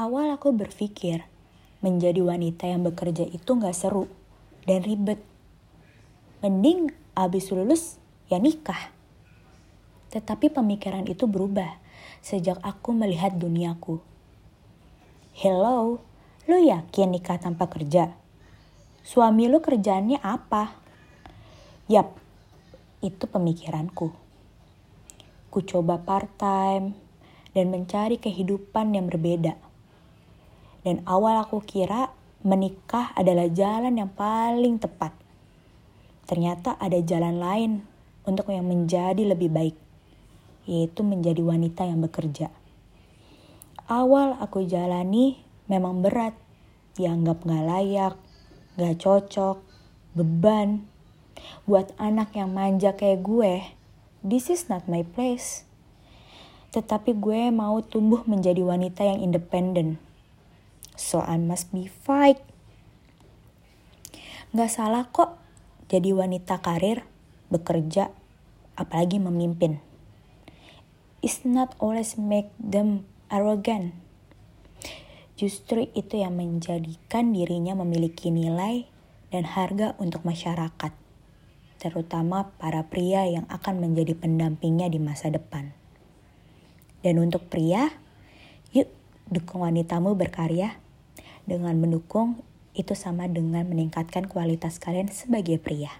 Awal aku berpikir, menjadi wanita yang bekerja itu gak seru dan ribet. Mending abis lulus ya nikah. Tetapi pemikiran itu berubah sejak aku melihat duniaku. Hello, lu yakin nikah tanpa kerja? Suami lu kerjaannya apa? Yap, itu pemikiranku. Ku coba part-time dan mencari kehidupan yang berbeda dan awal aku kira menikah adalah jalan yang paling tepat. Ternyata ada jalan lain untuk yang menjadi lebih baik, yaitu menjadi wanita yang bekerja. Awal aku jalani memang berat, dianggap gak layak, gak cocok, beban. Buat anak yang manja kayak gue, this is not my place. Tetapi gue mau tumbuh menjadi wanita yang independen so I must be fight. Gak salah kok jadi wanita karir, bekerja, apalagi memimpin. It's not always make them arrogant. Justru itu yang menjadikan dirinya memiliki nilai dan harga untuk masyarakat, terutama para pria yang akan menjadi pendampingnya di masa depan. Dan untuk pria, yuk dukung wanitamu berkarya dengan mendukung itu sama dengan meningkatkan kualitas kalian sebagai pria.